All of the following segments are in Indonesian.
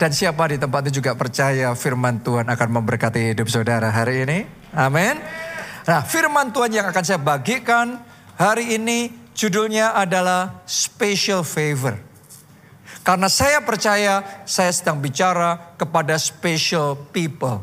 Dan siapa di tempat itu juga percaya firman Tuhan akan memberkati hidup saudara hari ini? Amin. Nah, firman Tuhan yang akan saya bagikan hari ini judulnya adalah special favor. Karena saya percaya saya sedang bicara kepada special people.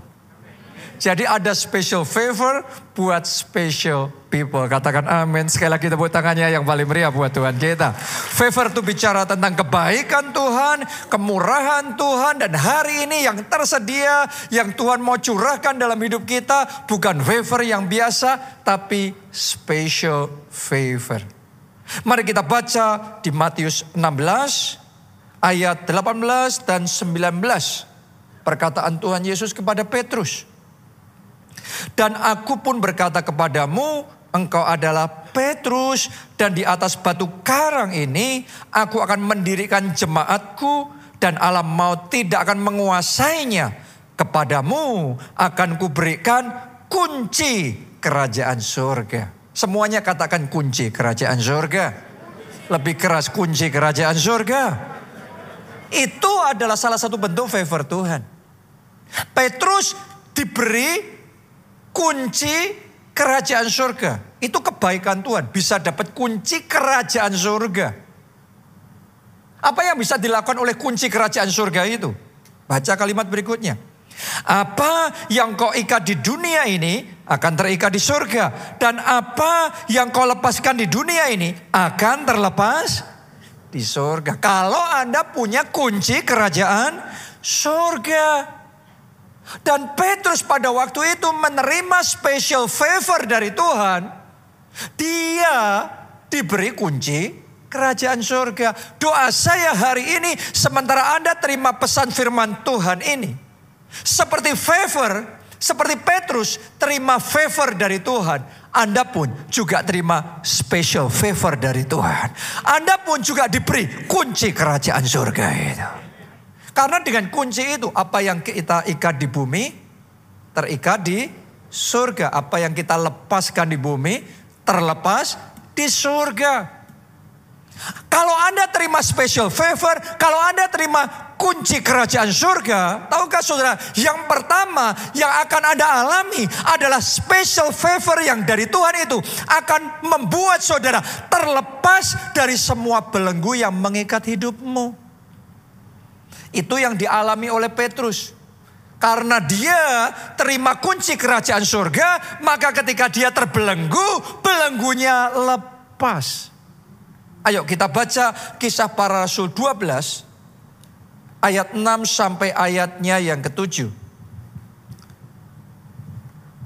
Jadi ada special favor buat special people. Katakan amin. Sekali lagi tepuk tangannya yang paling meriah buat Tuhan kita. Favor itu bicara tentang kebaikan Tuhan, kemurahan Tuhan. Dan hari ini yang tersedia, yang Tuhan mau curahkan dalam hidup kita. Bukan favor yang biasa, tapi special favor. Mari kita baca di Matius 16 ayat 18 dan 19. Perkataan Tuhan Yesus kepada Petrus. Dan aku pun berkata kepadamu, engkau adalah Petrus dan di atas batu karang ini aku akan mendirikan jemaatku dan alam maut tidak akan menguasainya. Kepadamu akan kuberikan kunci kerajaan surga. Semuanya katakan kunci kerajaan surga. Lebih keras kunci kerajaan surga. Itu adalah salah satu bentuk favor Tuhan. Petrus diberi kunci kerajaan surga. Itu kebaikan Tuhan. Bisa dapat kunci kerajaan surga. Apa yang bisa dilakukan oleh kunci kerajaan surga itu? Baca kalimat berikutnya. Apa yang kau ikat di dunia ini akan terikat di surga. Dan apa yang kau lepaskan di dunia ini akan terlepas di surga. Kalau Anda punya kunci kerajaan surga. Dan Petrus pada waktu itu menerima special favor dari Tuhan. Dia diberi kunci kerajaan surga. Doa saya hari ini sementara Anda terima pesan firman Tuhan ini. Seperti favor, seperti Petrus terima favor dari Tuhan. Anda pun juga terima special favor dari Tuhan. Anda pun juga diberi kunci kerajaan surga itu. Karena dengan kunci itu apa yang kita ikat di bumi terikat di surga. Apa yang kita lepaskan di bumi terlepas di surga. Kalau Anda terima special favor, kalau Anda terima kunci kerajaan surga, tahukah saudara, yang pertama yang akan Anda alami adalah special favor yang dari Tuhan itu akan membuat saudara terlepas dari semua belenggu yang mengikat hidupmu. Itu yang dialami oleh Petrus. Karena dia terima kunci kerajaan surga, maka ketika dia terbelenggu, belenggunya lepas. Ayo kita baca kisah para rasul 12 ayat 6 sampai ayatnya yang ketujuh.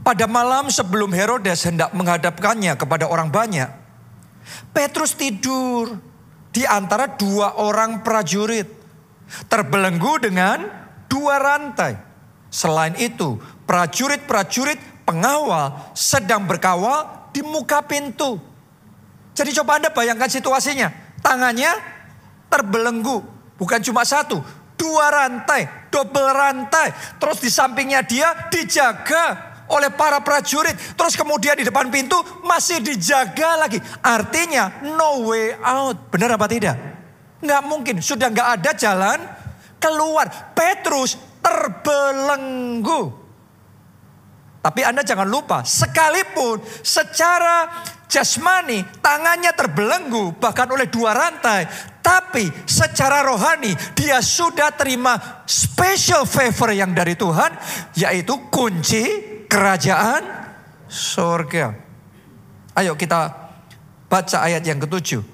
Pada malam sebelum Herodes hendak menghadapkannya kepada orang banyak, Petrus tidur di antara dua orang prajurit terbelenggu dengan dua rantai. Selain itu, prajurit-prajurit pengawal sedang berkawal di muka pintu. Jadi coba Anda bayangkan situasinya. Tangannya terbelenggu. Bukan cuma satu, dua rantai, double rantai. Terus di sampingnya dia dijaga oleh para prajurit. Terus kemudian di depan pintu masih dijaga lagi. Artinya no way out. Benar apa tidak? Nggak mungkin, sudah nggak ada jalan keluar. Petrus terbelenggu. Tapi Anda jangan lupa, sekalipun secara jasmani tangannya terbelenggu bahkan oleh dua rantai. Tapi secara rohani dia sudah terima special favor yang dari Tuhan. Yaitu kunci kerajaan surga. Ayo kita baca ayat yang ketujuh.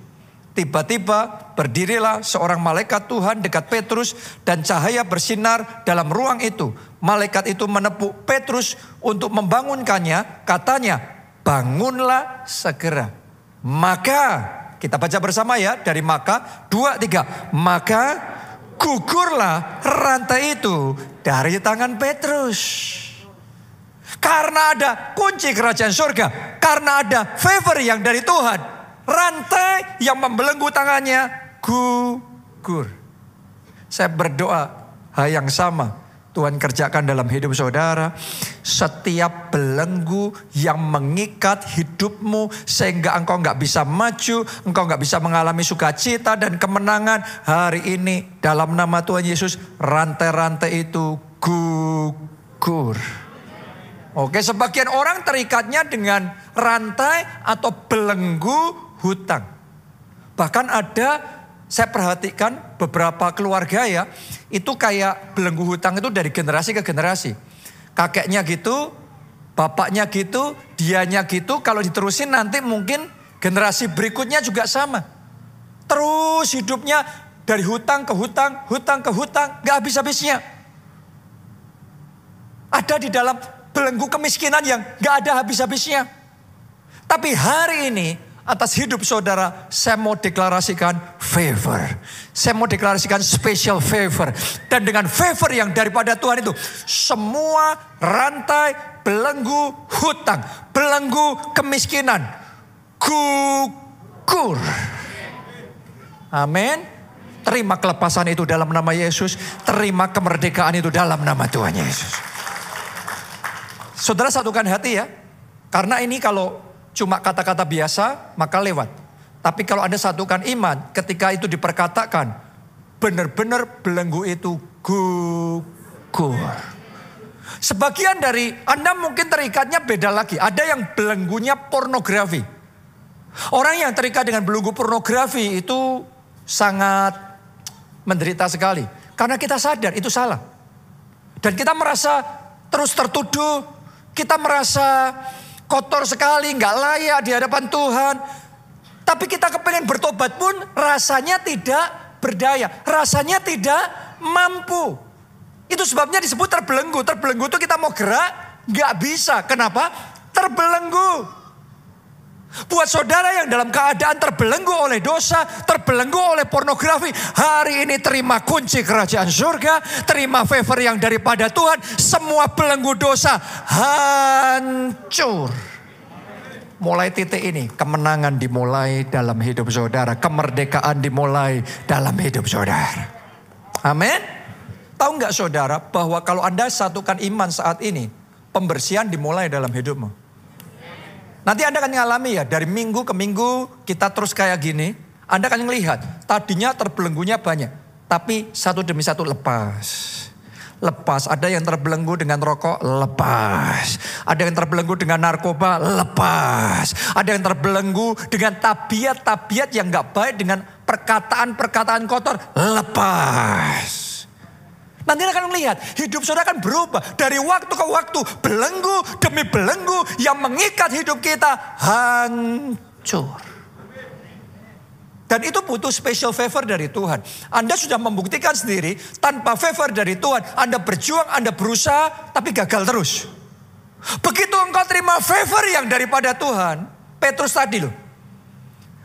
Tiba-tiba berdirilah seorang malaikat Tuhan dekat Petrus dan cahaya bersinar dalam ruang itu. Malaikat itu menepuk Petrus untuk membangunkannya. Katanya, bangunlah segera. Maka, kita baca bersama ya dari maka. Dua, tiga. Maka gugurlah rantai itu dari tangan Petrus. Karena ada kunci kerajaan surga. Karena ada favor yang dari Tuhan rantai yang membelenggu tangannya gugur. Saya berdoa hal yang sama Tuhan kerjakan dalam hidup saudara. setiap belenggu yang mengikat hidupmu sehingga engkau nggak bisa maju, engkau nggak bisa mengalami sukacita dan kemenangan hari ini dalam nama Tuhan Yesus rantai-rantai itu gugur. Oke, sebagian orang terikatnya dengan rantai atau belenggu hutang. Bahkan ada saya perhatikan beberapa keluarga ya, itu kayak belenggu hutang itu dari generasi ke generasi. Kakeknya gitu, bapaknya gitu, dianya gitu, kalau diterusin nanti mungkin generasi berikutnya juga sama. Terus hidupnya dari hutang ke hutang, hutang ke hutang, gak habis-habisnya. Ada di dalam belenggu kemiskinan yang gak ada habis-habisnya. Tapi hari ini atas hidup saudara saya mau deklarasikan favor. Saya mau deklarasikan special favor. Dan dengan favor yang daripada Tuhan itu semua rantai belenggu hutang, belenggu kemiskinan gugur. Amin. Terima kelepasan itu dalam nama Yesus. Terima kemerdekaan itu dalam nama Tuhan Yesus. Saudara satukan hati ya. Karena ini kalau cuma kata-kata biasa maka lewat. Tapi kalau Anda satukan iman ketika itu diperkatakan. Benar-benar belenggu itu gugur. Sebagian dari Anda mungkin terikatnya beda lagi. Ada yang belenggunya pornografi. Orang yang terikat dengan belenggu pornografi itu sangat menderita sekali. Karena kita sadar itu salah. Dan kita merasa terus tertuduh, kita merasa kotor sekali, nggak layak di hadapan Tuhan. Tapi kita kepengen bertobat pun rasanya tidak berdaya. Rasanya tidak mampu. Itu sebabnya disebut terbelenggu. Terbelenggu itu kita mau gerak, nggak bisa. Kenapa? Terbelenggu. Buat saudara yang dalam keadaan terbelenggu oleh dosa, terbelenggu oleh pornografi, hari ini terima kunci kerajaan surga, terima favor yang daripada Tuhan, semua belenggu dosa hancur. Mulai titik ini, kemenangan dimulai dalam hidup saudara, kemerdekaan dimulai dalam hidup saudara. Amin. Tahu nggak saudara bahwa kalau Anda satukan iman saat ini, pembersihan dimulai dalam hidupmu. Nanti Anda akan mengalami ya, dari minggu ke minggu kita terus kayak gini. Anda akan melihat, tadinya terbelenggunya banyak. Tapi satu demi satu lepas. Lepas, ada yang terbelenggu dengan rokok, lepas. Ada yang terbelenggu dengan narkoba, lepas. Ada yang terbelenggu dengan tabiat-tabiat yang gak baik, dengan perkataan-perkataan kotor, lepas. Nanti akan melihat hidup saudara akan berubah. Dari waktu ke waktu belenggu demi belenggu yang mengikat hidup kita hancur. Dan itu butuh special favor dari Tuhan. Anda sudah membuktikan sendiri tanpa favor dari Tuhan. Anda berjuang, Anda berusaha, tapi gagal terus. Begitu engkau terima favor yang daripada Tuhan. Petrus tadi loh.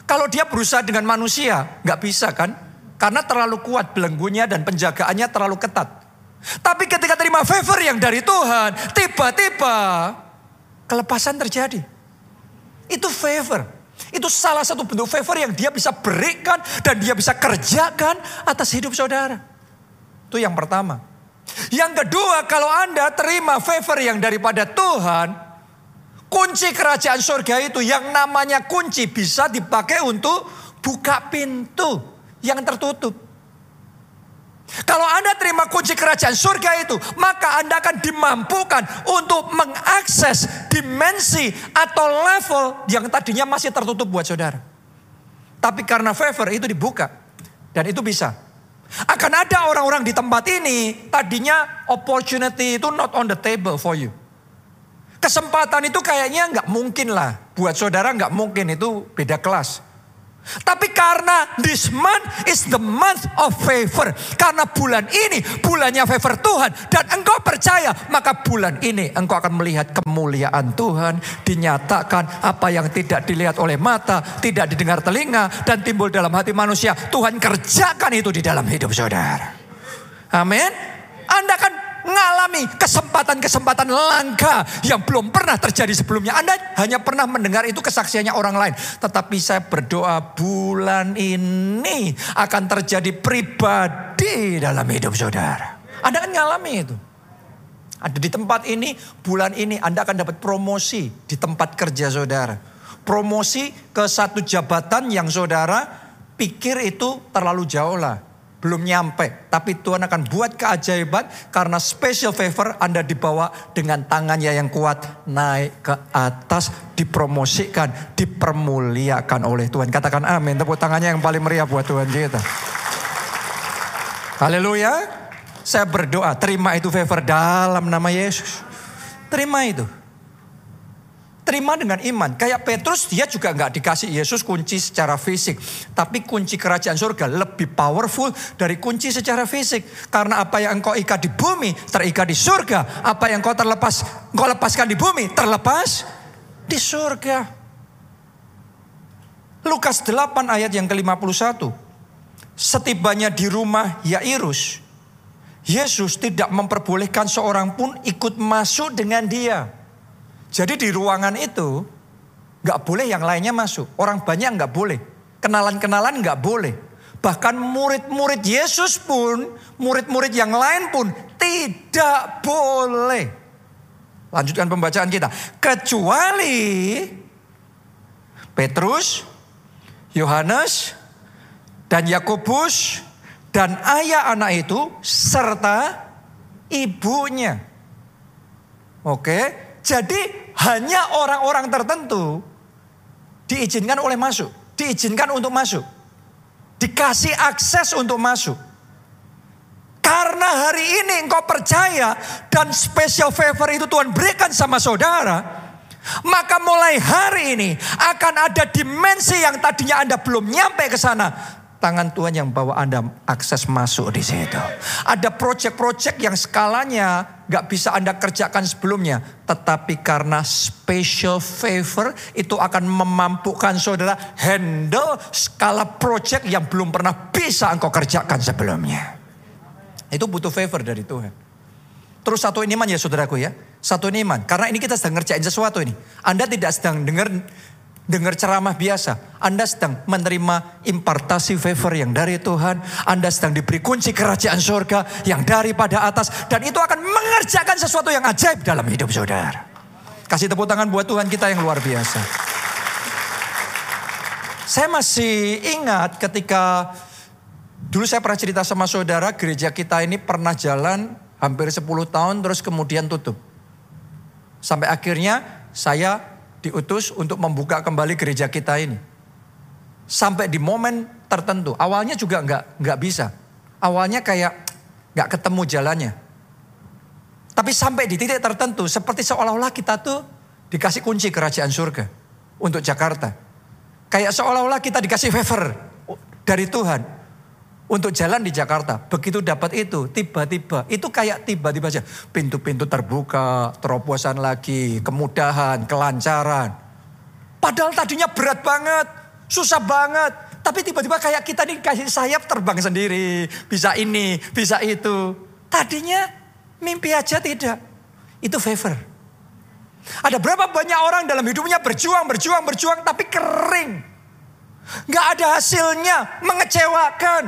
Kalau dia berusaha dengan manusia, nggak bisa kan? Karena terlalu kuat belenggunya dan penjagaannya terlalu ketat. Tapi ketika terima favor yang dari Tuhan, tiba-tiba kelepasan terjadi. Itu favor. Itu salah satu bentuk favor yang dia bisa berikan dan dia bisa kerjakan atas hidup saudara. Itu yang pertama. Yang kedua, kalau Anda terima favor yang daripada Tuhan, kunci kerajaan surga itu yang namanya kunci bisa dipakai untuk buka pintu yang tertutup. Kalau Anda terima kunci kerajaan surga itu, maka Anda akan dimampukan untuk mengakses dimensi atau level yang tadinya masih tertutup buat saudara. Tapi karena favor itu dibuka dan itu bisa. Akan ada orang-orang di tempat ini tadinya opportunity itu not on the table for you. Kesempatan itu kayaknya nggak mungkin lah buat saudara nggak mungkin itu beda kelas. Tapi karena this month is the month of favor. Karena bulan ini bulannya favor Tuhan. Dan engkau percaya maka bulan ini engkau akan melihat kemuliaan Tuhan. Dinyatakan apa yang tidak dilihat oleh mata. Tidak didengar telinga. Dan timbul dalam hati manusia. Tuhan kerjakan itu di dalam hidup saudara. Amin. Anda kan mengalami kesempatan-kesempatan langka yang belum pernah terjadi sebelumnya. Anda hanya pernah mendengar itu kesaksiannya orang lain. Tetapi saya berdoa bulan ini akan terjadi pribadi dalam hidup saudara. Anda kan mengalami itu. Ada di tempat ini, bulan ini Anda akan dapat promosi di tempat kerja saudara. Promosi ke satu jabatan yang saudara pikir itu terlalu jauh lah. Belum nyampe. Tapi Tuhan akan buat keajaiban karena special favor Anda dibawa dengan tangannya yang kuat. Naik ke atas, dipromosikan, dipermuliakan oleh Tuhan. Katakan amin. Tepuk tangannya yang paling meriah buat Tuhan kita. Haleluya. Saya berdoa, terima itu favor dalam nama Yesus. Terima itu. Terima dengan iman. Kayak Petrus dia juga nggak dikasih Yesus kunci secara fisik. Tapi kunci kerajaan surga lebih powerful dari kunci secara fisik. Karena apa yang engkau ikat di bumi terikat di surga. Apa yang engkau terlepas, engkau lepaskan di bumi terlepas di surga. Lukas 8 ayat yang ke-51. Setibanya di rumah Yairus, Yesus tidak memperbolehkan seorang pun ikut masuk dengan dia. Jadi di ruangan itu nggak boleh yang lainnya masuk. Orang banyak nggak boleh. Kenalan-kenalan nggak boleh. Bahkan murid-murid Yesus pun, murid-murid yang lain pun tidak boleh. Lanjutkan pembacaan kita. Kecuali Petrus, Yohanes, dan Yakobus, dan ayah anak itu serta ibunya. Oke, jadi hanya orang-orang tertentu diizinkan oleh masuk, diizinkan untuk masuk. Dikasih akses untuk masuk. Karena hari ini engkau percaya dan special favor itu Tuhan berikan sama saudara, maka mulai hari ini akan ada dimensi yang tadinya Anda belum nyampe ke sana tangan Tuhan yang bawa Anda akses masuk di situ. Ada proyek-proyek yang skalanya gak bisa Anda kerjakan sebelumnya. Tetapi karena special favor itu akan memampukan saudara handle skala proyek yang belum pernah bisa engkau kerjakan sebelumnya. Itu butuh favor dari Tuhan. Terus satu iman ya saudaraku ya. Satu iman. Karena ini kita sedang ngerjain sesuatu ini. Anda tidak sedang dengar dengar ceramah biasa. Anda sedang menerima impartasi favor yang dari Tuhan. Anda sedang diberi kunci kerajaan surga yang daripada atas. Dan itu akan mengerjakan sesuatu yang ajaib dalam hidup saudara. Kasih tepuk tangan buat Tuhan kita yang luar biasa. Saya masih ingat ketika dulu saya pernah cerita sama saudara gereja kita ini pernah jalan hampir 10 tahun terus kemudian tutup. Sampai akhirnya saya diutus untuk membuka kembali gereja kita ini. Sampai di momen tertentu. Awalnya juga nggak nggak bisa. Awalnya kayak nggak ketemu jalannya. Tapi sampai di titik tertentu seperti seolah-olah kita tuh dikasih kunci kerajaan surga untuk Jakarta. Kayak seolah-olah kita dikasih favor dari Tuhan untuk jalan di Jakarta. Begitu dapat itu, tiba-tiba, itu kayak tiba-tiba aja. Pintu-pintu terbuka, terobosan lagi, kemudahan, kelancaran. Padahal tadinya berat banget, susah banget. Tapi tiba-tiba kayak kita nih kasih sayap terbang sendiri. Bisa ini, bisa itu. Tadinya mimpi aja tidak. Itu favor. Ada berapa banyak orang dalam hidupnya berjuang, berjuang, berjuang, tapi kering. Gak ada hasilnya, mengecewakan.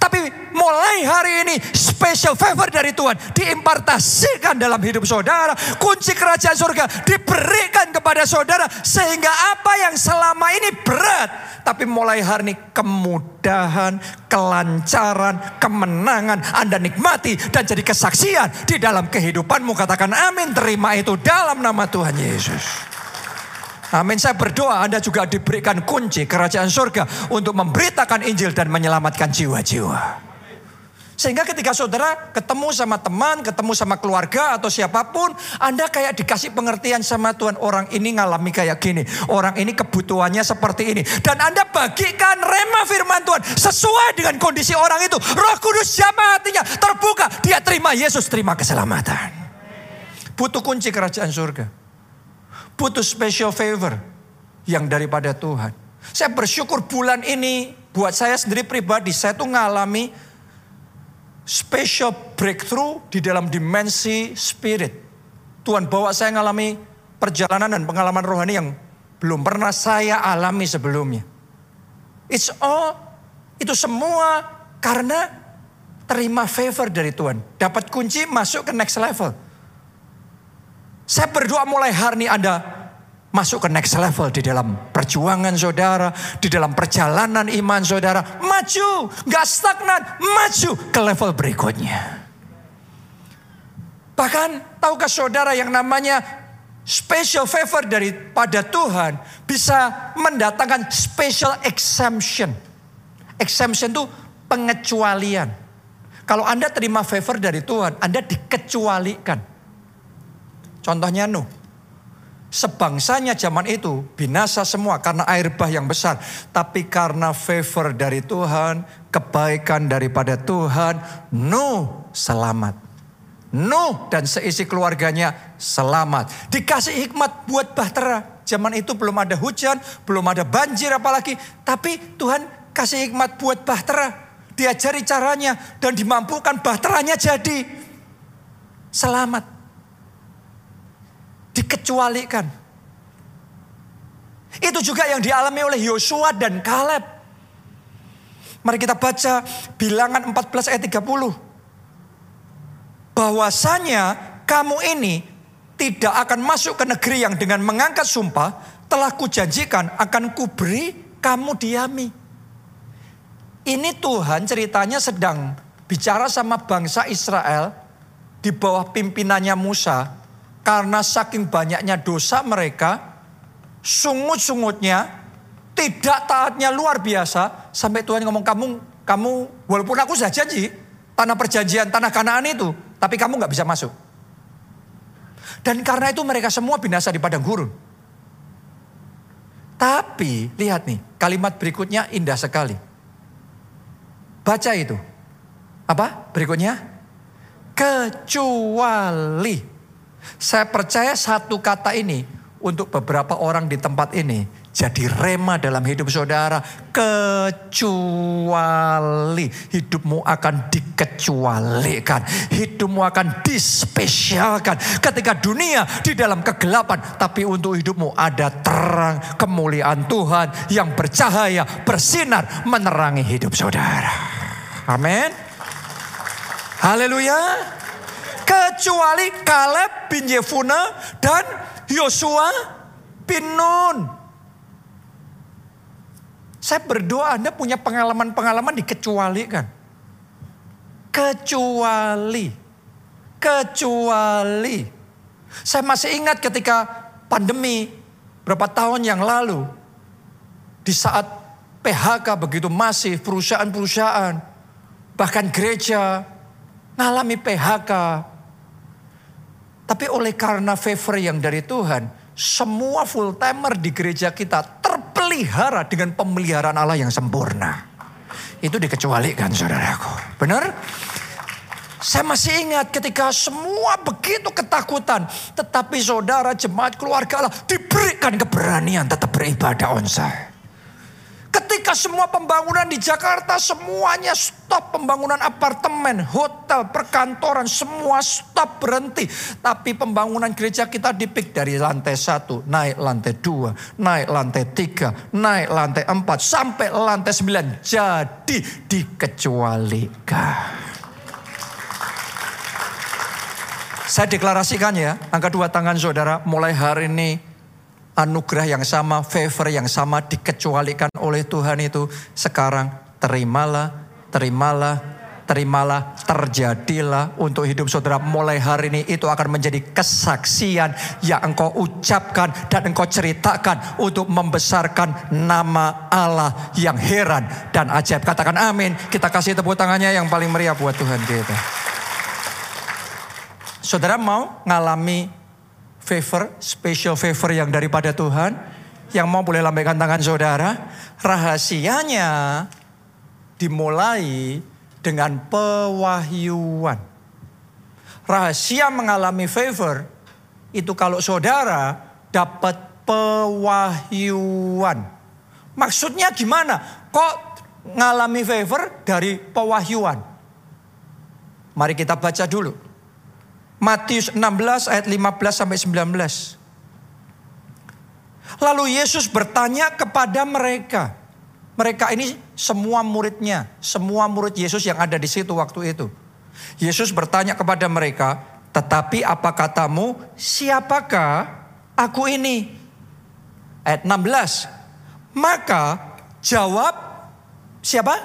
Tapi mulai hari ini special favor dari Tuhan diimpartasikan dalam hidup saudara. Kunci kerajaan surga diberikan kepada saudara. Sehingga apa yang selama ini berat. Tapi mulai hari ini kemudahan, kelancaran, kemenangan Anda nikmati dan jadi kesaksian di dalam kehidupanmu. Katakan amin terima itu dalam nama Tuhan Yesus. Amin. Saya berdoa Anda juga diberikan kunci kerajaan surga untuk memberitakan Injil dan menyelamatkan jiwa-jiwa. Sehingga ketika saudara ketemu sama teman, ketemu sama keluarga atau siapa pun, Anda kayak dikasih pengertian sama Tuhan. Orang ini ngalami kayak gini. Orang ini kebutuhannya seperti ini. Dan Anda bagikan rema firman Tuhan sesuai dengan kondisi orang itu. Roh Kudus jamah hatinya terbuka. Dia terima Yesus, terima keselamatan. Butuh kunci kerajaan surga butuh special favor yang daripada Tuhan. Saya bersyukur bulan ini buat saya sendiri pribadi saya tuh ngalami special breakthrough di dalam dimensi spirit. Tuhan bawa saya ngalami perjalanan dan pengalaman rohani yang belum pernah saya alami sebelumnya. It's all itu semua karena terima favor dari Tuhan. Dapat kunci masuk ke next level. Saya berdoa mulai hari ini Anda masuk ke next level di dalam perjuangan saudara, di dalam perjalanan iman saudara. Maju, gak stagnan, maju ke level berikutnya. Bahkan tahukah saudara yang namanya special favor daripada Tuhan bisa mendatangkan special exemption. Exemption itu pengecualian. Kalau Anda terima favor dari Tuhan, Anda dikecualikan. Contohnya Nuh. Sebangsanya zaman itu binasa semua karena air bah yang besar. Tapi karena favor dari Tuhan, kebaikan daripada Tuhan, Nuh selamat. Nuh dan seisi keluarganya selamat. Dikasih hikmat buat bahtera. Zaman itu belum ada hujan, belum ada banjir apalagi. Tapi Tuhan kasih hikmat buat bahtera. Diajari caranya dan dimampukan bahteranya jadi selamat dikecualikan. Itu juga yang dialami oleh Yosua dan Kaleb. Mari kita baca bilangan 14 ayat 30. Bahwasanya kamu ini tidak akan masuk ke negeri yang dengan mengangkat sumpah telah kujanjikan akan kuberi kamu diami. Ini Tuhan ceritanya sedang bicara sama bangsa Israel di bawah pimpinannya Musa karena saking banyaknya dosa mereka, sungut-sungutnya, tidak taatnya luar biasa. Sampai Tuhan ngomong, kamu, kamu walaupun aku sudah janji, tanah perjanjian, tanah kanaan itu, tapi kamu nggak bisa masuk. Dan karena itu mereka semua binasa di padang gurun. Tapi lihat nih, kalimat berikutnya indah sekali. Baca itu. Apa berikutnya? Kecuali saya percaya satu kata ini untuk beberapa orang di tempat ini jadi rema dalam hidup saudara. Kecuali hidupmu akan dikecualikan. Hidupmu akan dispesialkan. Ketika dunia di dalam kegelapan. Tapi untuk hidupmu ada terang kemuliaan Tuhan yang bercahaya, bersinar, menerangi hidup saudara. Amin. Haleluya. Kecuali Kaleb bin Yefuna dan Yosua bin Nun. Saya berdoa Anda punya pengalaman-pengalaman dikecualikan. Kecuali. Kecuali. Saya masih ingat ketika pandemi berapa tahun yang lalu. Di saat PHK begitu masif perusahaan-perusahaan. Bahkan gereja ngalami PHK. Tapi oleh karena favor yang dari Tuhan, semua full timer di gereja kita terpelihara dengan pemeliharaan Allah yang sempurna. Itu dikecualikan saudaraku. Benar? Saya masih ingat ketika semua begitu ketakutan. Tetapi saudara jemaat keluarga Allah diberikan keberanian tetap beribadah onsite. Ketika semua pembangunan di Jakarta semuanya stop pembangunan apartemen, hotel, perkantoran semua stop berhenti. Tapi pembangunan gereja kita dipik dari lantai satu naik lantai dua, naik lantai tiga, naik lantai empat sampai lantai sembilan. Jadi dikecualikan. Saya deklarasikan ya, angka dua tangan saudara mulai hari ini anugerah yang sama, favor yang sama dikecualikan oleh Tuhan itu sekarang terimalah, terimalah, terimalah, terjadilah untuk hidup saudara mulai hari ini itu akan menjadi kesaksian yang engkau ucapkan dan engkau ceritakan untuk membesarkan nama Allah yang heran dan ajaib. Katakan amin. Kita kasih tepuk tangannya yang paling meriah buat Tuhan kita. Saudara mau ngalami favor, special favor yang daripada Tuhan. Yang mau boleh lambaikan tangan saudara. Rahasianya dimulai dengan pewahyuan. Rahasia mengalami favor itu kalau saudara dapat pewahyuan. Maksudnya gimana? Kok ngalami favor dari pewahyuan? Mari kita baca dulu. Matius 16 ayat 15 sampai 19. Lalu Yesus bertanya kepada mereka. Mereka ini semua muridnya, semua murid Yesus yang ada di situ waktu itu. Yesus bertanya kepada mereka, Tetapi apa katamu, siapakah aku ini? Ayat 16. Maka jawab siapa?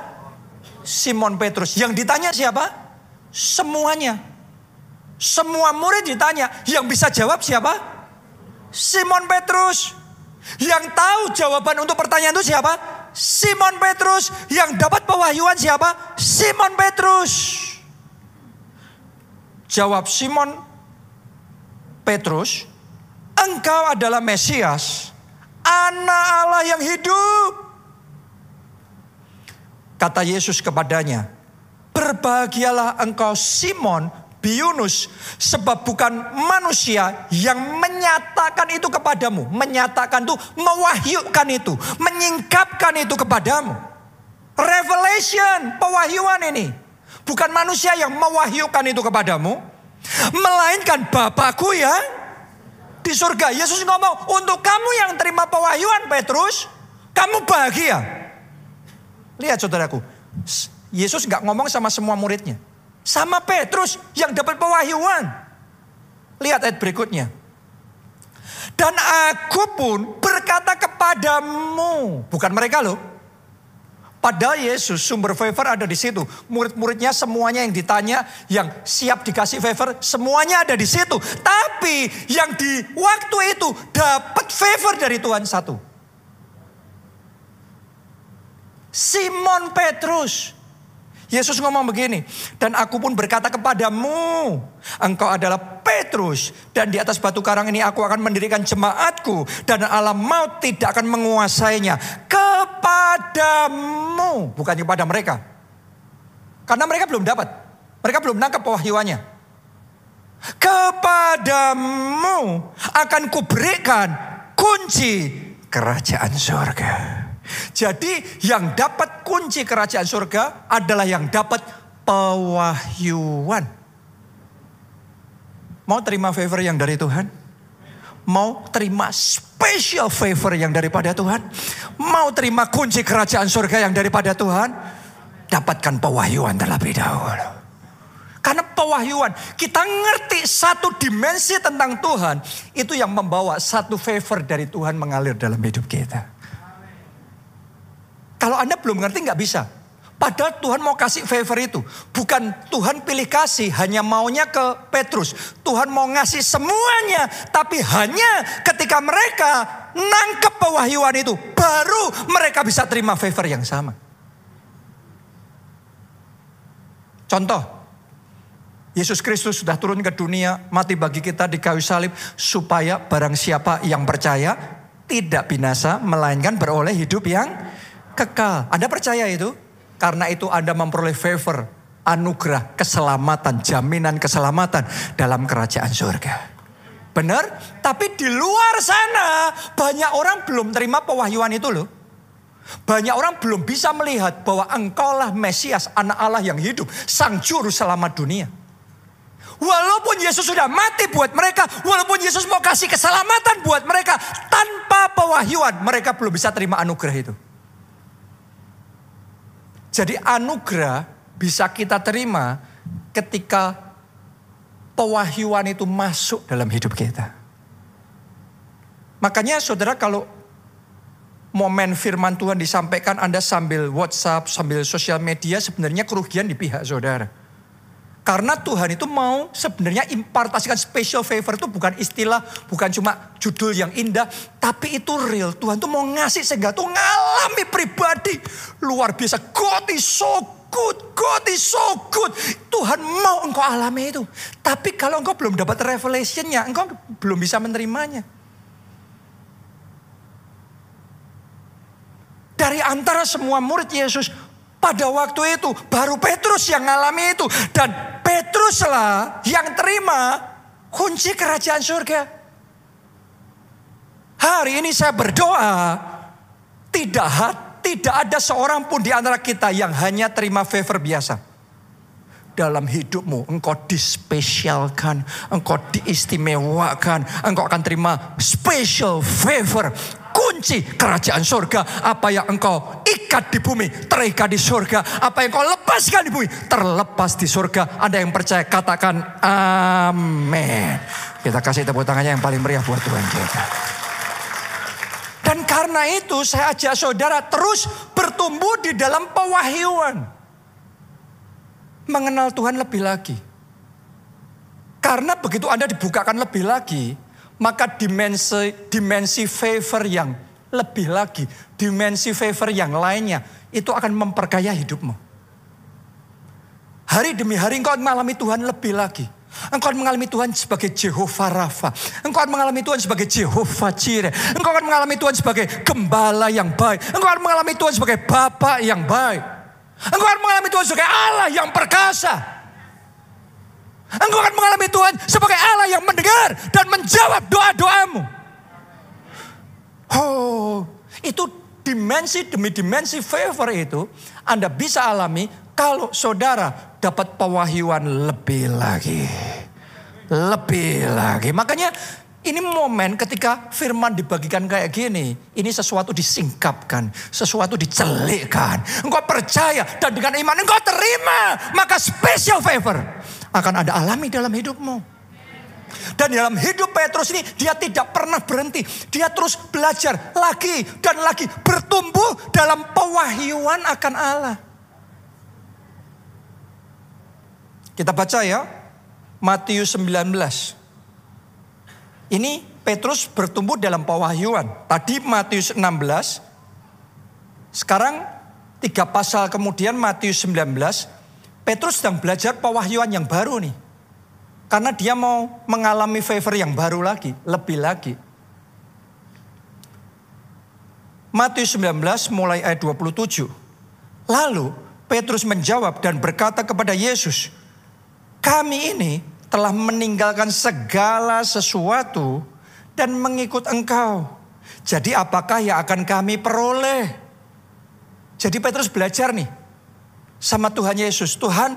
Simon Petrus. Yang ditanya siapa? Semuanya. Semua murid ditanya. Yang bisa jawab siapa? Simon Petrus. Yang tahu jawaban untuk pertanyaan itu siapa? Simon Petrus. Yang dapat pewahyuan siapa? Simon Petrus. Jawab Simon Petrus, engkau adalah Mesias, anak Allah yang hidup. Kata Yesus kepadanya, berbahagialah engkau Simon Biunus sebab bukan manusia yang menyatakan itu kepadamu, menyatakan itu, mewahyukan itu, menyingkapkan itu kepadamu. Revelation, pewahyuan ini. Bukan manusia yang mewahyukan itu kepadamu, melainkan Bapakku ya di surga. Yesus ngomong, untuk kamu yang terima pewahyuan Petrus, kamu bahagia. Lihat saudaraku, Yesus nggak ngomong sama semua muridnya. Sama Petrus yang dapat pewahyuan. Lihat ayat berikutnya. Dan aku pun berkata kepadamu. Bukan mereka loh. Padahal Yesus sumber favor ada di situ. Murid-muridnya semuanya yang ditanya, yang siap dikasih favor, semuanya ada di situ. Tapi yang di waktu itu dapat favor dari Tuhan satu. Simon Petrus. Yesus ngomong begini, dan aku pun berkata kepadamu, engkau adalah Petrus, dan di atas batu karang ini aku akan mendirikan jemaatku, dan alam maut tidak akan menguasainya. Kepadamu, bukan kepada mereka. Karena mereka belum dapat, mereka belum nangkap pewahyuannya. Kepadamu akan kuberikan kunci kerajaan surga. Jadi yang dapat kunci kerajaan surga adalah yang dapat pewahyuan. Mau terima favor yang dari Tuhan? Mau terima special favor yang daripada Tuhan? Mau terima kunci kerajaan surga yang daripada Tuhan? Dapatkan pewahyuan terlebih dahulu. Karena pewahyuan, kita ngerti satu dimensi tentang Tuhan, itu yang membawa satu favor dari Tuhan mengalir dalam hidup kita. Kalau Anda belum ngerti nggak bisa. Padahal Tuhan mau kasih favor itu. Bukan Tuhan pilih kasih hanya maunya ke Petrus. Tuhan mau ngasih semuanya. Tapi hanya ketika mereka nangkep pewahyuan itu. Baru mereka bisa terima favor yang sama. Contoh. Yesus Kristus sudah turun ke dunia, mati bagi kita di kayu salib, supaya barang siapa yang percaya tidak binasa, melainkan beroleh hidup yang kekal. Anda percaya itu? Karena itu Anda memperoleh favor, anugerah, keselamatan, jaminan keselamatan dalam kerajaan surga. Benar? Tapi di luar sana banyak orang belum terima pewahyuan itu loh. Banyak orang belum bisa melihat bahwa engkaulah Mesias, anak Allah yang hidup, sang juru selamat dunia. Walaupun Yesus sudah mati buat mereka, walaupun Yesus mau kasih keselamatan buat mereka, tanpa pewahyuan mereka belum bisa terima anugerah itu. Jadi anugerah bisa kita terima ketika pewahyuan itu masuk dalam hidup kita. Makanya saudara kalau momen firman Tuhan disampaikan Anda sambil WhatsApp, sambil sosial media sebenarnya kerugian di pihak saudara. Karena Tuhan itu mau sebenarnya impartasikan special favor itu bukan istilah, bukan cuma judul yang indah, tapi itu real. Tuhan tuh mau ngasih sehingga tuh ngalami pribadi luar biasa. God is so good, God is so good. Tuhan mau engkau alami itu. Tapi kalau engkau belum dapat revelationnya, engkau belum bisa menerimanya. Dari antara semua murid Yesus, pada waktu itu baru Petrus yang ngalami itu. Dan Petruslah yang terima kunci kerajaan surga. Hari ini saya berdoa. Tidak, tidak ada seorang pun di antara kita yang hanya terima favor biasa. Dalam hidupmu engkau dispesialkan, engkau diistimewakan, engkau akan terima special favor kunci kerajaan surga. Apa yang engkau terikat di bumi, terikat di surga. Apa yang kau lepaskan di bumi, terlepas di surga. Ada yang percaya, katakan amin. Kita kasih tepuk tangannya yang paling meriah buat Tuhan kita. Dan karena itu saya ajak saudara terus bertumbuh di dalam pewahyuan. Mengenal Tuhan lebih lagi. Karena begitu Anda dibukakan lebih lagi, maka dimensi dimensi favor yang lebih lagi, dimensi favor yang lainnya itu akan memperkaya hidupmu. Hari demi hari engkau mengalami Tuhan lebih lagi. Engkau akan mengalami Tuhan sebagai Jehovah Rafa. Engkau akan mengalami Tuhan sebagai Jehovah Jireh. Engkau akan mengalami Tuhan sebagai gembala yang baik. Engkau akan mengalami Tuhan sebagai Bapak yang baik. Engkau akan mengalami Tuhan sebagai Allah yang perkasa. Engkau akan mengalami Tuhan sebagai Allah yang mendengar dan menjawab doa-doamu. Oh, itu dimensi demi dimensi favor itu Anda bisa alami kalau saudara dapat pewahyuan lebih lagi. Lebih lagi. Makanya ini momen ketika firman dibagikan kayak gini. Ini sesuatu disingkapkan. Sesuatu dicelikkan. Engkau percaya dan dengan iman engkau terima. Maka special favor akan ada alami dalam hidupmu. Dan dalam hidup Petrus ini dia tidak pernah berhenti. Dia terus belajar lagi dan lagi. Bertumbuh dalam pewahyuan akan Allah. Kita baca ya, Matius 19. Ini Petrus bertumbuh dalam pewahyuan. Tadi Matius 16. Sekarang tiga pasal kemudian Matius 19. Petrus sedang belajar pewahyuan yang baru nih. Karena dia mau mengalami favor yang baru lagi, lebih lagi. Matius 19 mulai ayat 27. Lalu Petrus menjawab dan berkata kepada Yesus, kami ini telah meninggalkan segala sesuatu dan mengikut engkau. Jadi apakah yang akan kami peroleh? Jadi Petrus belajar nih sama Tuhan Yesus. Tuhan,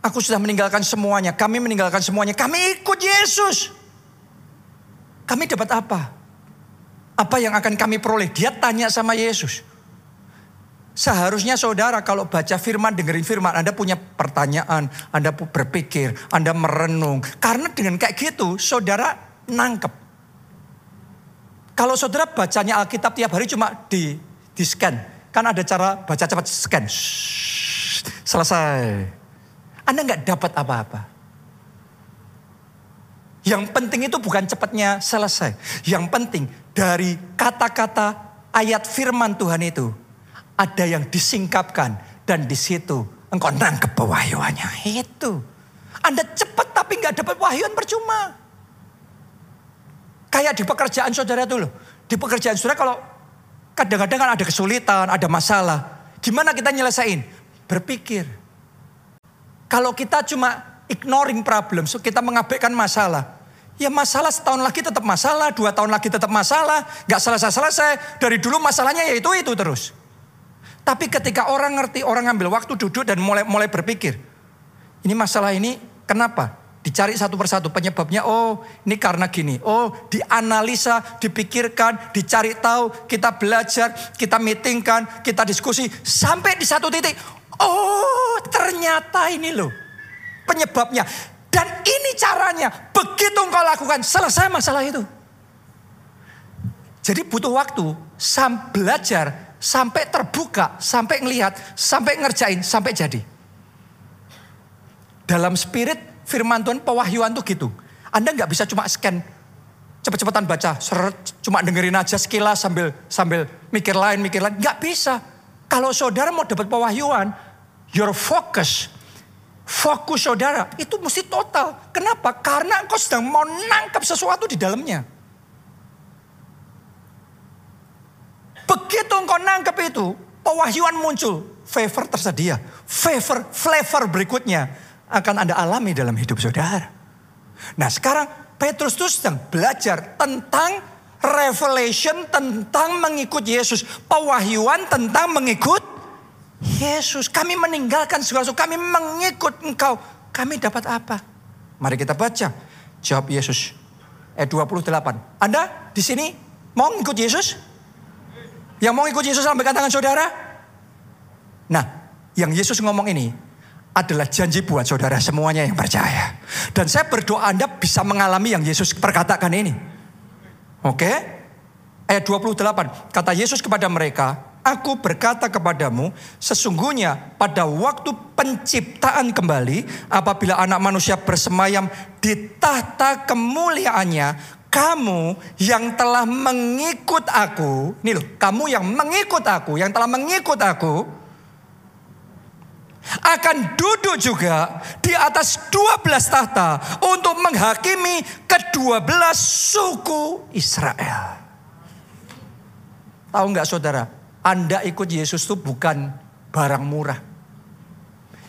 aku sudah meninggalkan semuanya. Kami meninggalkan semuanya. Kami ikut Yesus. Kami dapat apa? Apa yang akan kami peroleh? Dia tanya sama Yesus. Seharusnya saudara kalau baca firman, dengerin firman, Anda punya pertanyaan, Anda berpikir, Anda merenung. Karena dengan kayak gitu, saudara nangkep. Kalau saudara bacanya Alkitab tiap hari cuma di, di scan. Kan ada cara baca cepat scan. Shhh, selesai. Anda nggak dapat apa-apa. Yang penting itu bukan cepatnya selesai. Yang penting dari kata-kata ayat firman Tuhan itu ada yang disingkapkan dan di situ engkau nangkep pewahyuannya. Itu. Anda cepat tapi nggak dapat wahyuan percuma. Kayak di pekerjaan saudara dulu. Di pekerjaan saudara kalau kadang-kadang kan ada kesulitan, ada masalah. Gimana kita nyelesain? Berpikir. Kalau kita cuma ignoring problem, so kita mengabaikan masalah. Ya masalah setahun lagi tetap masalah, dua tahun lagi tetap masalah, nggak selesai-selesai. Dari dulu masalahnya ya itu itu terus. Tapi ketika orang ngerti, orang ngambil waktu duduk dan mulai mulai berpikir. Ini masalah ini kenapa? Dicari satu persatu penyebabnya. Oh ini karena gini. Oh dianalisa, dipikirkan, dicari tahu. Kita belajar, kita meetingkan, kita diskusi. Sampai di satu titik. Oh ternyata ini loh penyebabnya. Dan ini caranya. Begitu engkau lakukan selesai masalah itu. Jadi butuh waktu. Sam belajar sampai terbuka, sampai ngelihat, sampai ngerjain, sampai jadi. Dalam spirit firman Tuhan pewahyuan tuh gitu. Anda nggak bisa cuma scan cepet-cepetan baca, seret, cuma dengerin aja sekilas sambil sambil mikir lain, mikir lain. Nggak bisa. Kalau saudara mau dapat pewahyuan, your focus, fokus saudara itu mesti total. Kenapa? Karena engkau sedang mau nangkap sesuatu di dalamnya. Begitu engkau nangkep itu, pewahyuan muncul, favor tersedia. Favor, flavor berikutnya akan Anda alami dalam hidup saudara. Nah sekarang Petrus itu sedang belajar tentang revelation tentang mengikut Yesus. Pewahyuan tentang mengikut Yesus. Kami meninggalkan segala. Kami mengikut engkau. Kami dapat apa? Mari kita baca. Jawab Yesus. Ayat 28. Anda di sini mau ikut Yesus? Yang mau ikut Yesus lambaikan tangan saudara? Nah, yang Yesus ngomong ini adalah janji buat saudara semuanya yang percaya. Dan saya berdoa Anda bisa mengalami yang Yesus perkatakan ini. Oke? Ayat 28. Kata Yesus kepada mereka, Aku berkata kepadamu, sesungguhnya pada waktu penciptaan kembali, apabila anak manusia bersemayam di tahta kemuliaannya, kamu yang telah mengikut aku, ini loh, kamu yang mengikut aku, yang telah mengikut aku, akan duduk juga di atas 12 tahta untuk menghakimi kedua belas suku Israel. Tahu nggak saudara? Anda ikut Yesus itu bukan barang murah.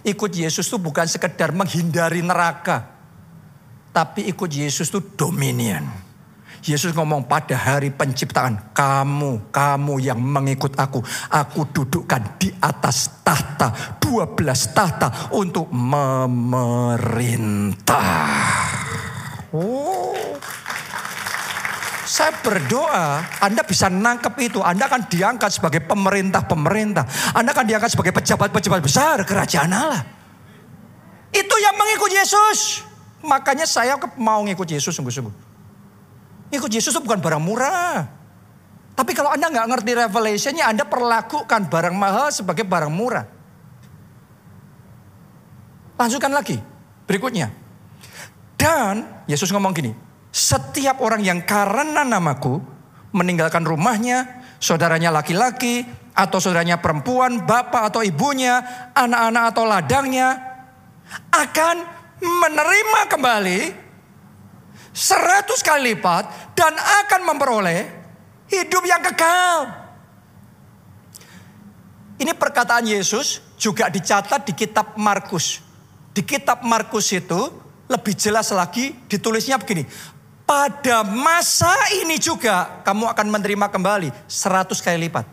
Ikut Yesus itu bukan sekedar menghindari neraka. Tapi ikut Yesus itu dominion. Yesus ngomong pada hari penciptaan, kamu, kamu yang mengikut aku, aku dudukkan di atas tahta, 12 tahta untuk memerintah. Oh. Saya berdoa, Anda bisa nangkep itu. Anda akan diangkat sebagai pemerintah-pemerintah. Anda akan diangkat sebagai pejabat-pejabat besar kerajaan Allah. Itu yang mengikut Yesus. Makanya saya mau ngikut Yesus sungguh-sungguh. Ikut Yesus itu bukan barang murah. Tapi kalau Anda nggak ngerti revelationnya, Anda perlakukan barang mahal sebagai barang murah. Lanjutkan lagi. Berikutnya. Dan Yesus ngomong gini, setiap orang yang karena namaku meninggalkan rumahnya, saudaranya laki-laki, atau saudaranya perempuan, bapak atau ibunya, anak-anak atau ladangnya, akan menerima kembali seratus kali lipat dan akan memperoleh hidup yang kekal. Ini perkataan Yesus juga dicatat di kitab Markus. Di kitab Markus itu lebih jelas lagi ditulisnya begini pada masa ini juga kamu akan menerima kembali seratus kali lipat.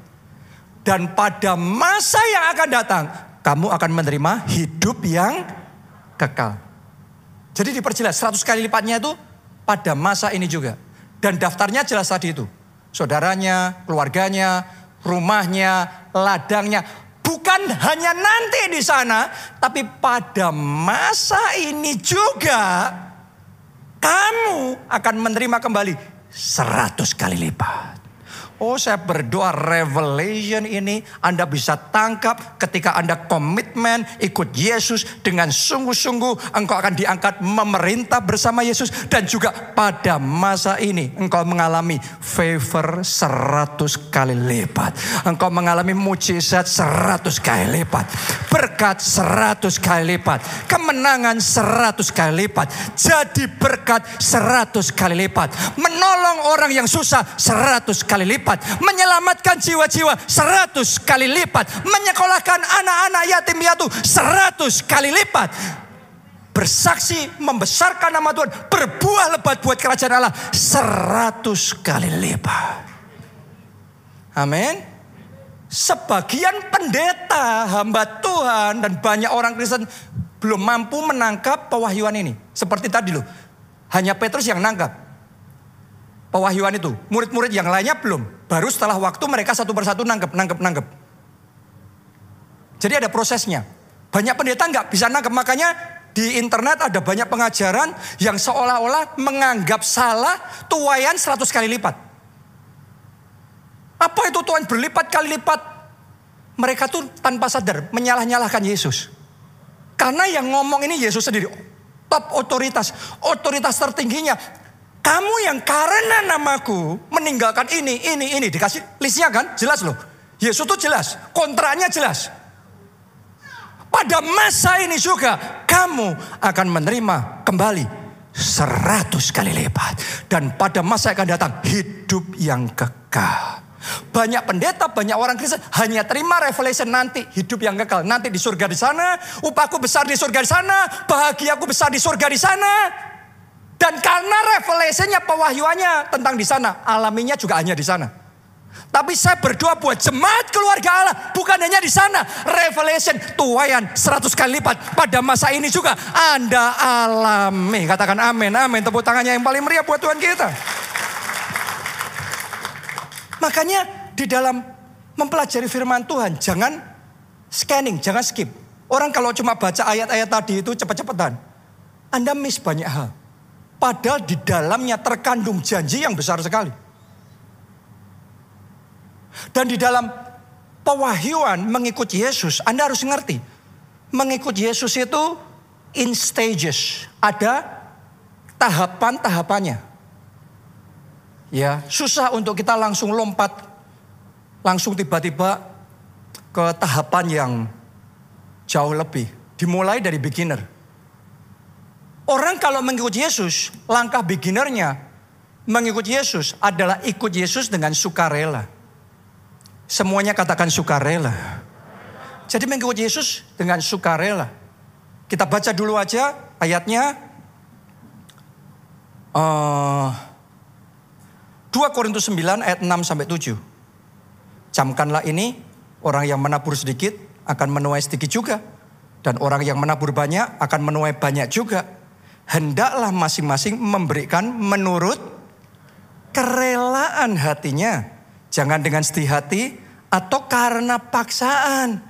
Dan pada masa yang akan datang, kamu akan menerima hidup yang kekal. Jadi diperjelas seratus kali lipatnya itu pada masa ini juga. Dan daftarnya jelas tadi itu. Saudaranya, keluarganya, rumahnya, ladangnya. Bukan hanya nanti di sana, tapi pada masa ini juga kamu akan menerima kembali seratus kali lipat. Oh saya berdoa revelation ini Anda bisa tangkap ketika Anda komitmen ikut Yesus dengan sungguh-sungguh engkau akan diangkat memerintah bersama Yesus dan juga pada masa ini engkau mengalami favor seratus kali lipat. Engkau mengalami mujizat seratus kali lipat. Berkat seratus kali lipat. Kemenangan seratus kali lipat. Jadi berkat seratus kali lipat. Menolong orang yang susah seratus kali lipat lipat. Menyelamatkan jiwa-jiwa seratus kali lipat. Menyekolahkan anak-anak yatim piatu seratus kali lipat. Bersaksi membesarkan nama Tuhan. Berbuah lebat buat kerajaan Allah seratus kali lipat. Amin. Sebagian pendeta, hamba Tuhan dan banyak orang Kristen belum mampu menangkap pewahyuan ini. Seperti tadi loh. Hanya Petrus yang nangkap pewahyuan itu. Murid-murid yang lainnya belum. Baru setelah waktu mereka satu persatu nangkep, nangkep, nangkep. Jadi ada prosesnya. Banyak pendeta nggak bisa nangkep. Makanya di internet ada banyak pengajaran yang seolah-olah menganggap salah tuayan 100 kali lipat. Apa itu tuan berlipat kali lipat? Mereka tuh tanpa sadar menyalah-nyalahkan Yesus. Karena yang ngomong ini Yesus sendiri. Top otoritas. Otoritas tertingginya. Kamu yang karena namaku meninggalkan ini, ini, ini. Dikasih listnya kan? Jelas loh. Yesus itu jelas. Kontraknya jelas. Pada masa ini juga kamu akan menerima kembali seratus kali lipat. Dan pada masa yang akan datang hidup yang kekal. Banyak pendeta, banyak orang Kristen hanya terima revelation nanti hidup yang kekal. Nanti di surga di sana, upahku besar di surga di sana, bahagiaku besar di surga di sana. Dan karena revelationnya pewahyuannya tentang di sana, alaminya juga hanya di sana. Tapi saya berdoa buat jemaat keluarga Allah, bukan hanya di sana. Revelation tuayan 100 kali lipat pada masa ini juga Anda alami. Katakan amin, amin. Tepuk tangannya yang paling meriah buat Tuhan kita. Makanya di dalam mempelajari firman Tuhan, jangan Scanning, jangan skip. Orang kalau cuma baca ayat-ayat tadi itu cepat-cepatan. Anda miss banyak hal. Padahal di dalamnya terkandung janji yang besar sekali. Dan di dalam pewahyuan mengikut Yesus, Anda harus ngerti. Mengikut Yesus itu in stages. Ada tahapan-tahapannya. Ya, susah untuk kita langsung lompat, langsung tiba-tiba ke tahapan yang jauh lebih. Dimulai dari beginner. Orang kalau mengikut Yesus, langkah beginnernya mengikut Yesus adalah ikut Yesus dengan sukarela. Semuanya katakan sukarela. Jadi mengikut Yesus dengan sukarela. Kita baca dulu aja ayatnya. Uh, 2 Korintus 9 ayat 6 sampai 7. Camkanlah ini, orang yang menabur sedikit akan menuai sedikit juga. Dan orang yang menabur banyak akan menuai banyak juga. Hendaklah masing-masing memberikan menurut kerelaan hatinya Jangan dengan sedih hati atau karena paksaan.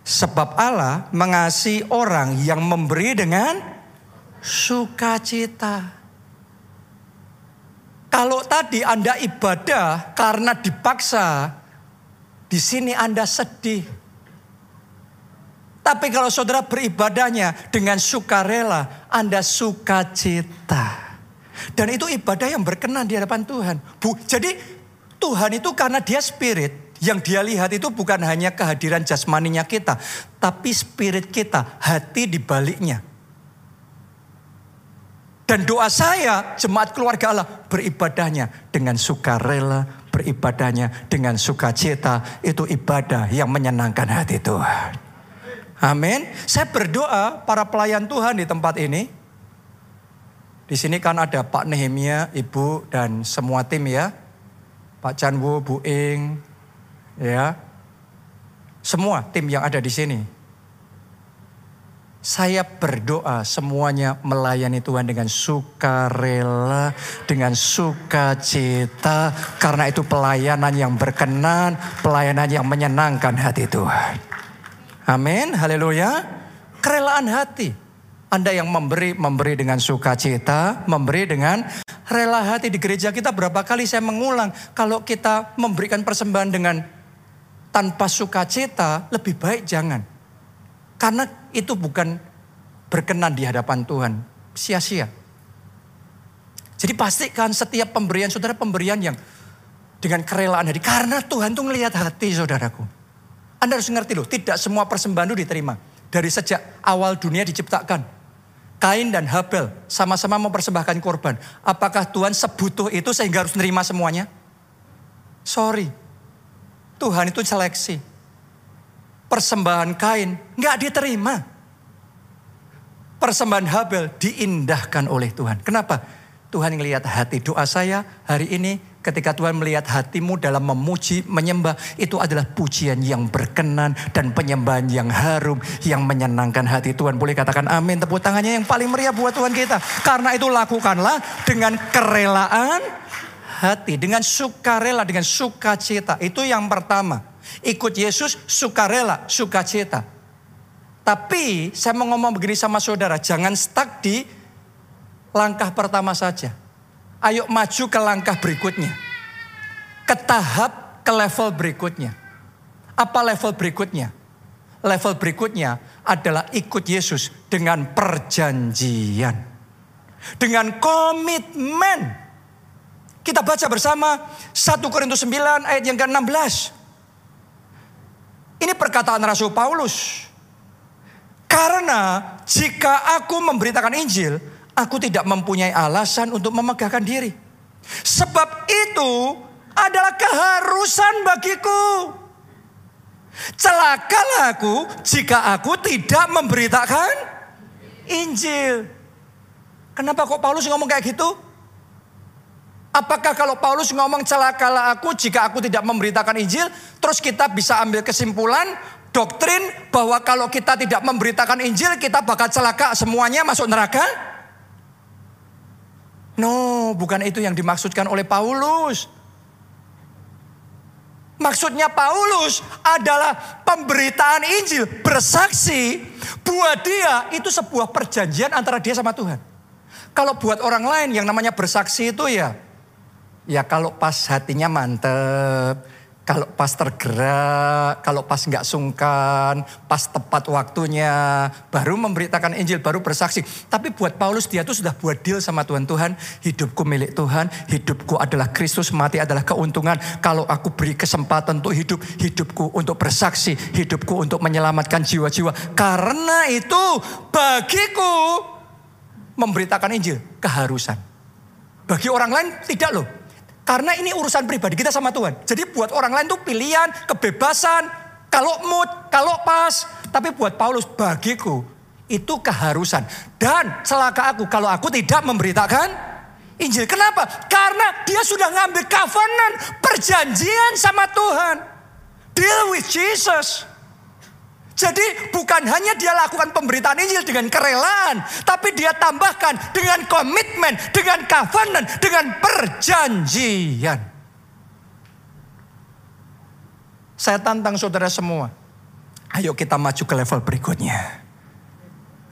Sebab Allah mengasihi orang yang memberi dengan sukacita. Kalau tadi Anda ibadah karena dipaksa, di sini Anda sedih. Tapi kalau saudara beribadahnya dengan sukarela, Anda sukacita. Dan itu ibadah yang berkenan di hadapan Tuhan. Bu, jadi Tuhan itu karena dia spirit, yang dia lihat itu bukan hanya kehadiran jasmaninya kita, tapi spirit kita, hati di baliknya. Dan doa saya, jemaat keluarga Allah, beribadahnya dengan sukarela, beribadahnya dengan sukacita, itu ibadah yang menyenangkan hati Tuhan. Amin. Saya berdoa para pelayan Tuhan di tempat ini. Di sini kan ada Pak Nehemia, Ibu, dan semua tim ya Pak Chanwo, Bu Ing, ya, semua tim yang ada di sini. Saya berdoa semuanya melayani Tuhan dengan sukarela, dengan sukacita, karena itu pelayanan yang berkenan, pelayanan yang menyenangkan hati Tuhan. Amin, haleluya. Kerelaan hati. Anda yang memberi, memberi dengan sukacita, memberi dengan rela hati di gereja kita berapa kali saya mengulang kalau kita memberikan persembahan dengan tanpa sukacita lebih baik jangan. Karena itu bukan berkenan di hadapan Tuhan, sia-sia. Jadi pastikan setiap pemberian saudara pemberian yang dengan kerelaan hati. Karena Tuhan tuh ngelihat hati saudaraku. Anda harus ngerti loh, tidak semua persembahan itu diterima. Dari sejak awal dunia diciptakan. Kain dan Habel sama-sama mempersembahkan korban. Apakah Tuhan sebutuh itu sehingga harus menerima semuanya? Sorry. Tuhan itu seleksi. Persembahan Kain nggak diterima. Persembahan Habel diindahkan oleh Tuhan. Kenapa? Tuhan melihat hati doa saya hari ini Ketika Tuhan melihat hatimu dalam memuji, menyembah, itu adalah pujian yang berkenan dan penyembahan yang harum, yang menyenangkan hati Tuhan. Boleh katakan amin, tepuk tangannya yang paling meriah buat Tuhan kita. Karena itu lakukanlah dengan kerelaan hati, dengan sukarela, dengan sukacita. Itu yang pertama. Ikut Yesus, sukarela, sukacita. Tapi saya mau ngomong begini sama saudara, jangan stuck di langkah pertama saja Ayo maju ke langkah berikutnya. Ke tahap, ke level berikutnya. Apa level berikutnya? Level berikutnya adalah ikut Yesus dengan perjanjian. Dengan komitmen. Kita baca bersama 1 Korintus 9 ayat yang ke-16. Ini perkataan Rasul Paulus. Karena jika aku memberitakan Injil, aku tidak mempunyai alasan untuk memegahkan diri. Sebab itu adalah keharusan bagiku. Celakalah aku jika aku tidak memberitakan Injil. Kenapa kok Paulus ngomong kayak gitu? Apakah kalau Paulus ngomong celakalah aku jika aku tidak memberitakan Injil, terus kita bisa ambil kesimpulan doktrin bahwa kalau kita tidak memberitakan Injil, kita bakal celaka semuanya masuk neraka? No, bukan itu yang dimaksudkan oleh Paulus. Maksudnya Paulus adalah pemberitaan Injil, bersaksi buat dia itu sebuah perjanjian antara dia sama Tuhan. Kalau buat orang lain yang namanya bersaksi itu ya, ya kalau pas hatinya mantep, kalau pas tergerak, kalau pas nggak sungkan, pas tepat waktunya, baru memberitakan Injil, baru bersaksi. Tapi buat Paulus dia tuh sudah buat deal sama Tuhan. Tuhan, hidupku milik Tuhan, hidupku adalah Kristus, mati adalah keuntungan. Kalau aku beri kesempatan untuk hidup, hidupku untuk bersaksi, hidupku untuk menyelamatkan jiwa-jiwa. Karena itu bagiku memberitakan Injil keharusan. Bagi orang lain tidak loh. Karena ini urusan pribadi kita sama Tuhan. Jadi buat orang lain tuh pilihan, kebebasan, kalau mood, kalau pas. Tapi buat Paulus, bagiku itu keharusan. Dan celaka aku kalau aku tidak memberitakan Injil. Kenapa? Karena dia sudah ngambil covenant, perjanjian sama Tuhan. Deal with Jesus. Jadi bukan hanya dia lakukan pemberitaan Injil dengan kerelaan, tapi dia tambahkan dengan komitmen, dengan covenant, dengan perjanjian. Saya tantang saudara semua. Ayo kita maju ke level berikutnya.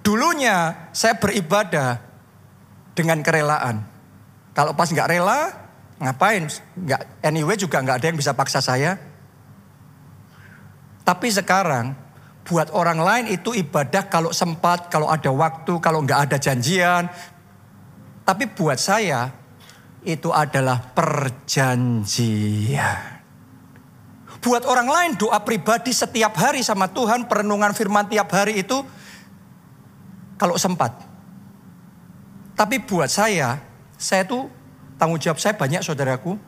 Dulunya saya beribadah dengan kerelaan. Kalau pas nggak rela, ngapain? Nggak, anyway juga nggak ada yang bisa paksa saya. Tapi sekarang buat orang lain itu ibadah kalau sempat, kalau ada waktu, kalau nggak ada janjian. Tapi buat saya itu adalah perjanjian. Buat orang lain doa pribadi setiap hari sama Tuhan, perenungan firman tiap hari itu kalau sempat. Tapi buat saya, saya tuh tanggung jawab saya banyak saudaraku.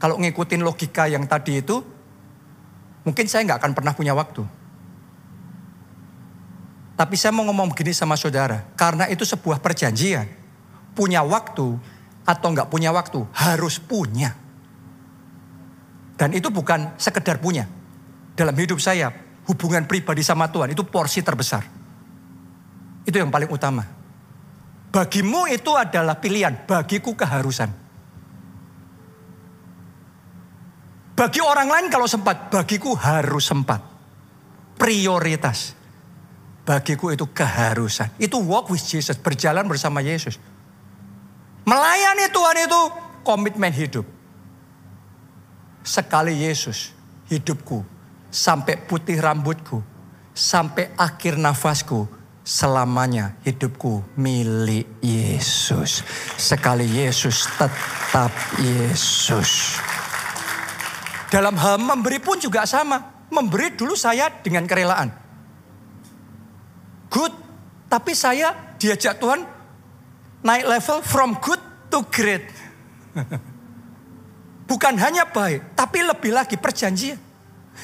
Kalau ngikutin logika yang tadi itu, mungkin saya nggak akan pernah punya waktu. Tapi saya mau ngomong begini sama saudara, karena itu sebuah perjanjian. Punya waktu atau nggak punya waktu, harus punya. Dan itu bukan sekedar punya. Dalam hidup saya, hubungan pribadi sama Tuhan itu porsi terbesar. Itu yang paling utama. Bagimu itu adalah pilihan, bagiku keharusan. Bagi orang lain kalau sempat, bagiku harus sempat. Prioritas. Bagiku itu keharusan. Itu walk with Jesus, berjalan bersama Yesus. Melayani Tuhan itu komitmen hidup. Sekali Yesus, hidupku sampai putih rambutku, sampai akhir nafasku, selamanya hidupku milik Yesus. Sekali Yesus tetap Yesus. Dalam hal memberi pun juga sama. Memberi dulu saya dengan kerelaan good, tapi saya diajak Tuhan naik level from good to great. Bukan hanya baik, tapi lebih lagi perjanjian.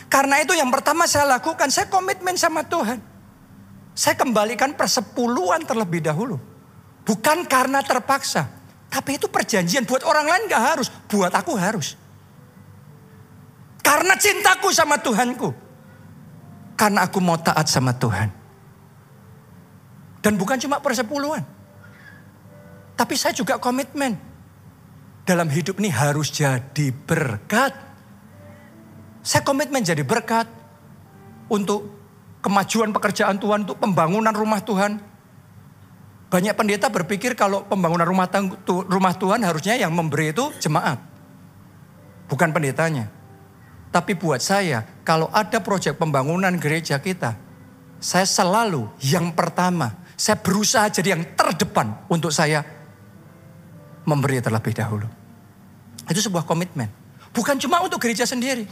Karena itu yang pertama saya lakukan, saya komitmen sama Tuhan. Saya kembalikan persepuluhan terlebih dahulu. Bukan karena terpaksa. Tapi itu perjanjian buat orang lain gak harus. Buat aku harus. Karena cintaku sama Tuhanku. Karena aku mau taat sama Tuhan. Dan bukan cuma persepuluhan. Tapi saya juga komitmen. Dalam hidup ini harus jadi berkat. Saya komitmen jadi berkat. Untuk kemajuan pekerjaan Tuhan, untuk pembangunan rumah Tuhan. Banyak pendeta berpikir kalau pembangunan rumah, rumah Tuhan harusnya yang memberi itu jemaat. Bukan pendetanya. Tapi buat saya, kalau ada proyek pembangunan gereja kita, saya selalu yang pertama saya berusaha jadi yang terdepan untuk saya memberi terlebih dahulu. Itu sebuah komitmen. Bukan cuma untuk gereja sendiri.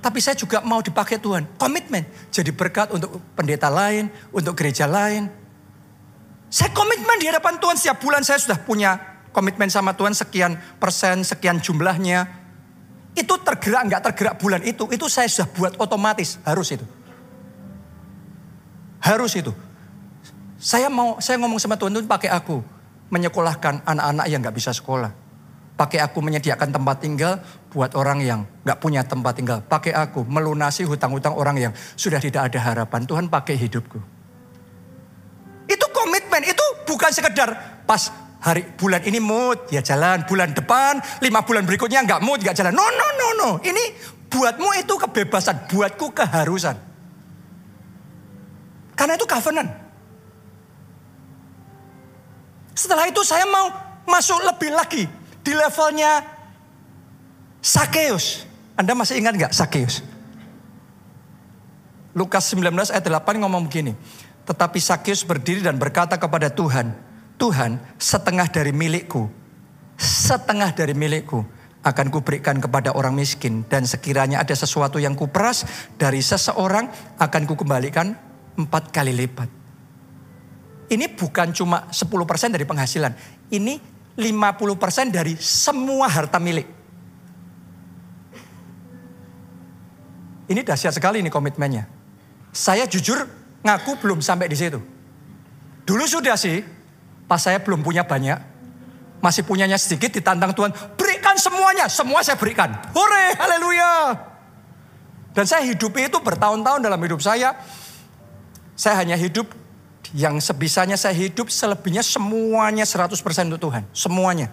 Tapi saya juga mau dipakai Tuhan. Komitmen. Jadi berkat untuk pendeta lain, untuk gereja lain. Saya komitmen di hadapan Tuhan. Setiap bulan saya sudah punya komitmen sama Tuhan sekian persen, sekian jumlahnya. Itu tergerak nggak tergerak bulan itu, itu saya sudah buat otomatis. Harus itu. Harus itu. Saya mau saya ngomong sama Tuhan Tuhan pakai aku menyekolahkan anak-anak yang nggak bisa sekolah. Pakai aku menyediakan tempat tinggal buat orang yang nggak punya tempat tinggal. Pakai aku melunasi hutang-hutang orang yang sudah tidak ada harapan. Tuhan pakai hidupku. Itu komitmen, itu bukan sekedar pas hari bulan ini mood ya jalan, bulan depan lima bulan berikutnya nggak mood nggak jalan. No no no no, ini Buatmu itu kebebasan, buatku keharusan. Karena itu covenant. Setelah itu saya mau masuk lebih lagi di levelnya Sakeus. Anda masih ingat nggak Sakeus? Lukas 19 ayat 8 ngomong begini. Tetapi Sakeus berdiri dan berkata kepada Tuhan, Tuhan setengah dari milikku, setengah dari milikku akan kuberikan kepada orang miskin dan sekiranya ada sesuatu yang kuperas dari seseorang akan kukembalikan empat kali lipat. Ini bukan cuma 10% dari penghasilan. Ini 50% dari semua harta milik. Ini dahsyat sekali ini komitmennya. Saya jujur ngaku belum sampai di situ. Dulu sudah sih, pas saya belum punya banyak, masih punyanya sedikit ditantang Tuhan, berikan semuanya, semua saya berikan. Hore, haleluya. Dan saya hidup itu bertahun-tahun dalam hidup saya. Saya hanya hidup yang sebisanya saya hidup selebihnya semuanya 100% untuk Tuhan. Semuanya.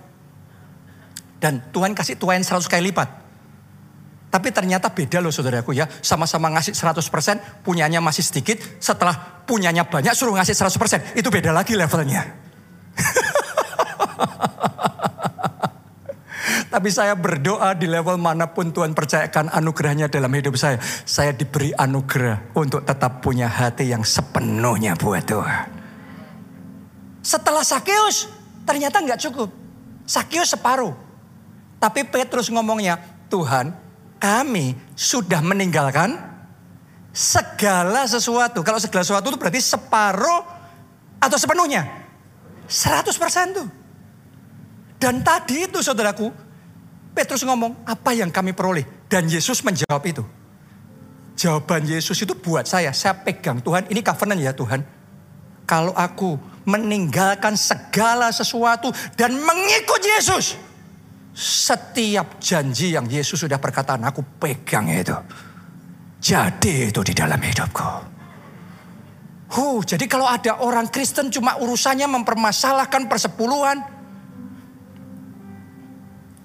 Dan Tuhan kasih Tuhan 100 kali lipat. Tapi ternyata beda loh saudaraku ya. Sama-sama ngasih 100%, punyanya masih sedikit. Setelah punyanya banyak suruh ngasih 100%. Itu beda lagi levelnya. Tapi saya berdoa di level mana pun Tuhan percayakan anugerahnya dalam hidup saya. Saya diberi anugerah untuk tetap punya hati yang sepenuhnya buat Tuhan. Setelah Sakeus, ternyata nggak cukup. Sakeus separuh. Tapi Petrus ngomongnya, Tuhan kami sudah meninggalkan segala sesuatu. Kalau segala sesuatu itu berarti separuh atau sepenuhnya. 100% tuh. Dan tadi itu saudaraku, Petrus ngomong, apa yang kami peroleh? Dan Yesus menjawab itu. Jawaban Yesus itu buat saya, saya pegang Tuhan, ini covenant ya Tuhan. Kalau aku meninggalkan segala sesuatu dan mengikut Yesus. Setiap janji yang Yesus sudah perkataan, aku pegang itu. Jadi itu di dalam hidupku. Huh, jadi kalau ada orang Kristen cuma urusannya mempermasalahkan persepuluhan,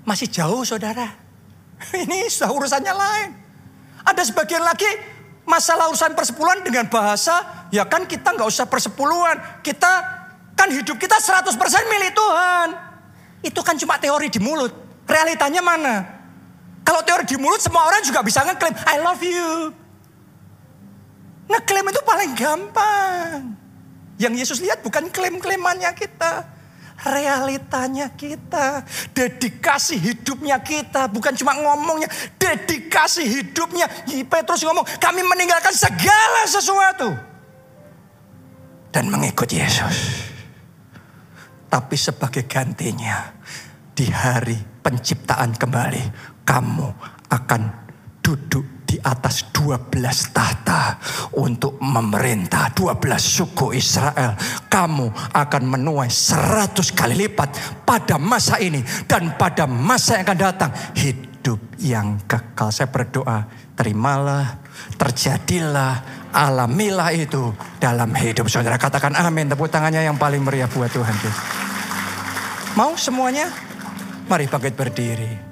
masih jauh saudara. Ini sudah urusannya lain. Ada sebagian lagi masalah urusan persepuluhan dengan bahasa, ya kan kita nggak usah persepuluhan. Kita kan hidup kita 100% milik Tuhan. Itu kan cuma teori di mulut. Realitanya mana? Kalau teori di mulut semua orang juga bisa ngeklaim, I love you. Ngeklaim itu paling gampang. Yang Yesus lihat bukan klaim-klaimannya kita realitanya kita, dedikasi hidupnya kita, bukan cuma ngomongnya, dedikasi hidupnya. Petrus ngomong, kami meninggalkan segala sesuatu dan mengikut Yesus. Tapi sebagai gantinya, di hari penciptaan kembali, kamu akan duduk di atas 12 tahta untuk memerintah 12 suku Israel. Kamu akan menuai 100 kali lipat pada masa ini dan pada masa yang akan datang. Hidup yang kekal. Saya berdoa, terimalah, terjadilah, alamilah itu dalam hidup saudara. Katakan amin, tepuk tangannya yang paling meriah buat Tuhan. Mau semuanya? Mari bangkit berdiri.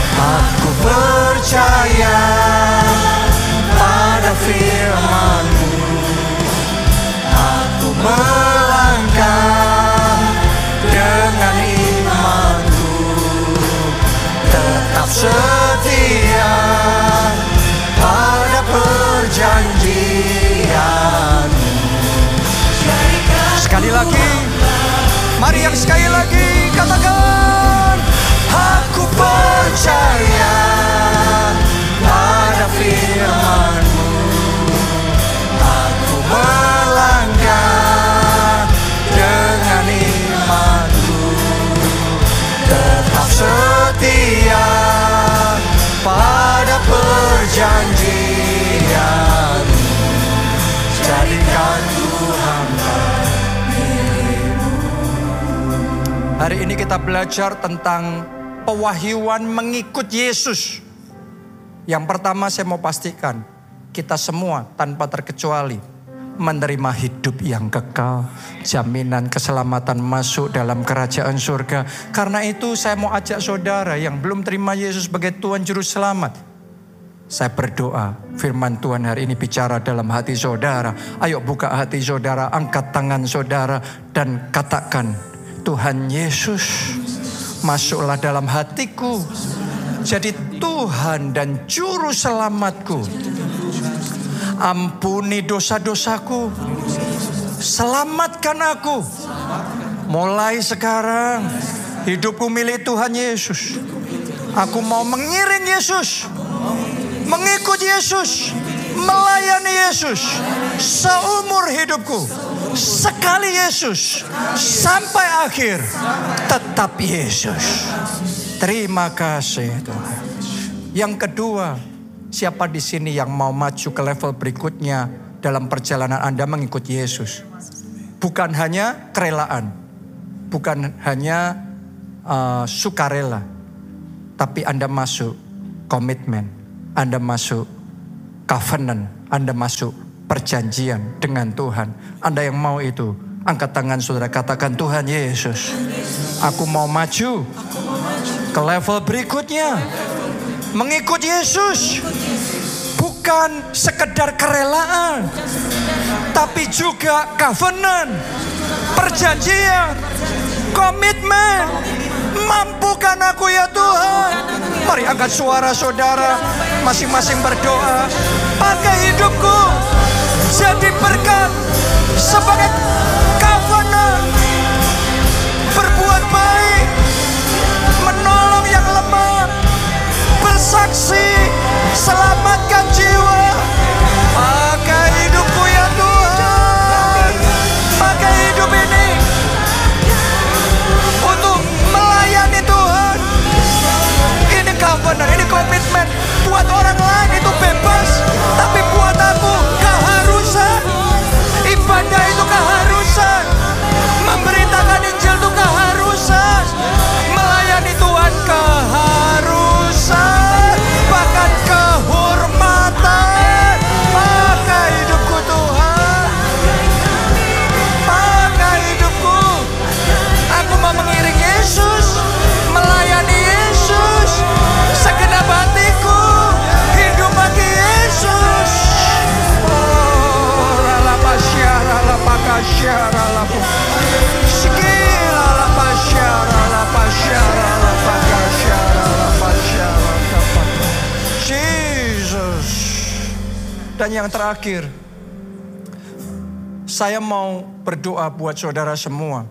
Aku percaya pada firmanmu. Aku melangkah dengan imanku. Tetap setia pada perjanjianmu. Sekali lagi Mari yang sekali lagi percaya pada firmanmu. Aku melangkah dengan imanku. Tetap setia perjanjian Jadikan Tuhan Hari ini kita belajar tentang pewahyuan mengikut Yesus. Yang pertama saya mau pastikan, kita semua tanpa terkecuali menerima hidup yang kekal, jaminan keselamatan masuk dalam kerajaan surga. Karena itu saya mau ajak saudara yang belum terima Yesus sebagai Tuhan Juru Selamat. Saya berdoa firman Tuhan hari ini bicara dalam hati saudara. Ayo buka hati saudara, angkat tangan saudara dan katakan, Tuhan Yesus masuklah dalam hatiku. Jadi Tuhan dan Juru Selamatku Ampuni dosa-dosaku. Selamatkan aku. Mulai sekarang hidupku milik Tuhan Yesus. Aku mau mengiring Yesus. Mengikut Yesus. Melayani Yesus. Seumur hidupku. Sekali Yesus. Sampai akhir. Tetap Yesus. Terima kasih Tuhan. Yang kedua, Siapa di sini yang mau maju ke level berikutnya dalam perjalanan Anda mengikut Yesus? Bukan hanya kerelaan, bukan hanya uh, sukarela, tapi Anda masuk komitmen, Anda masuk covenant, Anda masuk perjanjian dengan Tuhan. Anda yang mau itu, angkat tangan saudara katakan Tuhan Yesus, aku mau maju ke level berikutnya. Mengikut Yesus. Bukan sekedar kerelaan tapi juga covenant perjanjian komitmen. Mampukan aku ya Tuhan. Mari angkat suara saudara masing-masing berdoa. Pakai hidupku jadi berkat sebagai covenant. Berbuat baik menolong yang lemah bersaksi selamatkan jiwa yang terakhir, saya mau berdoa buat saudara semua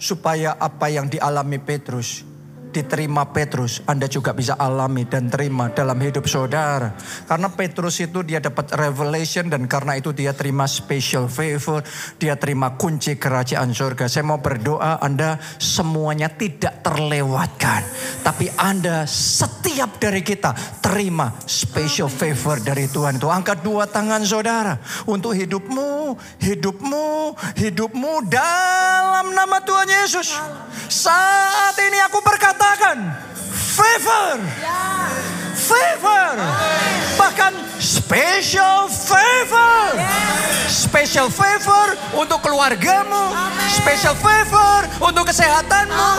supaya apa yang dialami Petrus diterima Petrus, Anda juga bisa alami dan terima dalam hidup saudara. Karena Petrus itu dia dapat revelation dan karena itu dia terima special favor, dia terima kunci kerajaan surga. Saya mau berdoa Anda semuanya tidak terlewatkan. Tapi Anda setiap dari kita terima special favor dari Tuhan itu. Angkat dua tangan saudara untuk hidupmu, hidupmu, hidupmu dalam nama Tuhan Yesus. Saat ini aku berkata katakan favor. Favor. Bahkan special favor. Special favor untuk keluargamu. Special favor untuk kesehatanmu.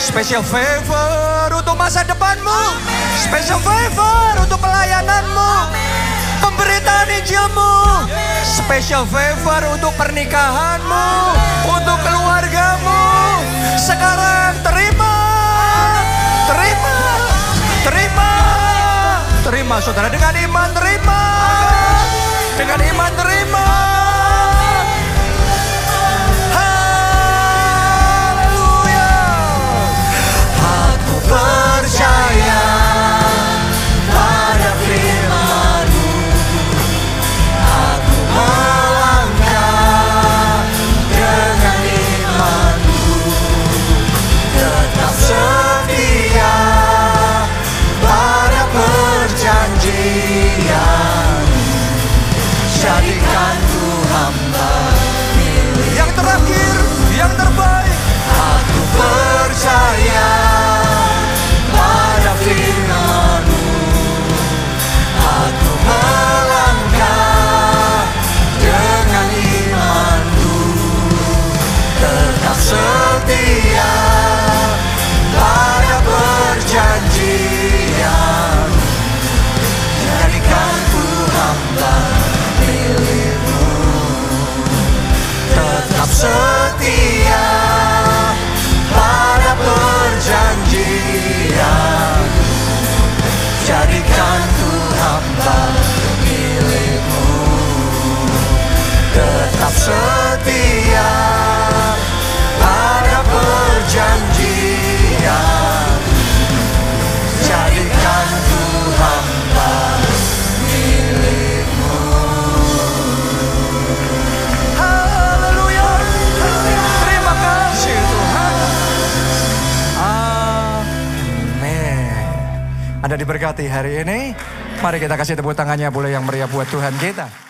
Special favor untuk masa depanmu. Special favor untuk pelayananmu. Pemberitaan Injilmu. Special favor untuk pernikahanmu. Untuk keluargamu. Sekarang terima terima, terima, terima saudara dengan iman terima, dengan iman terima. kita kasih tepuk tangannya boleh yang meriah buat Tuhan kita.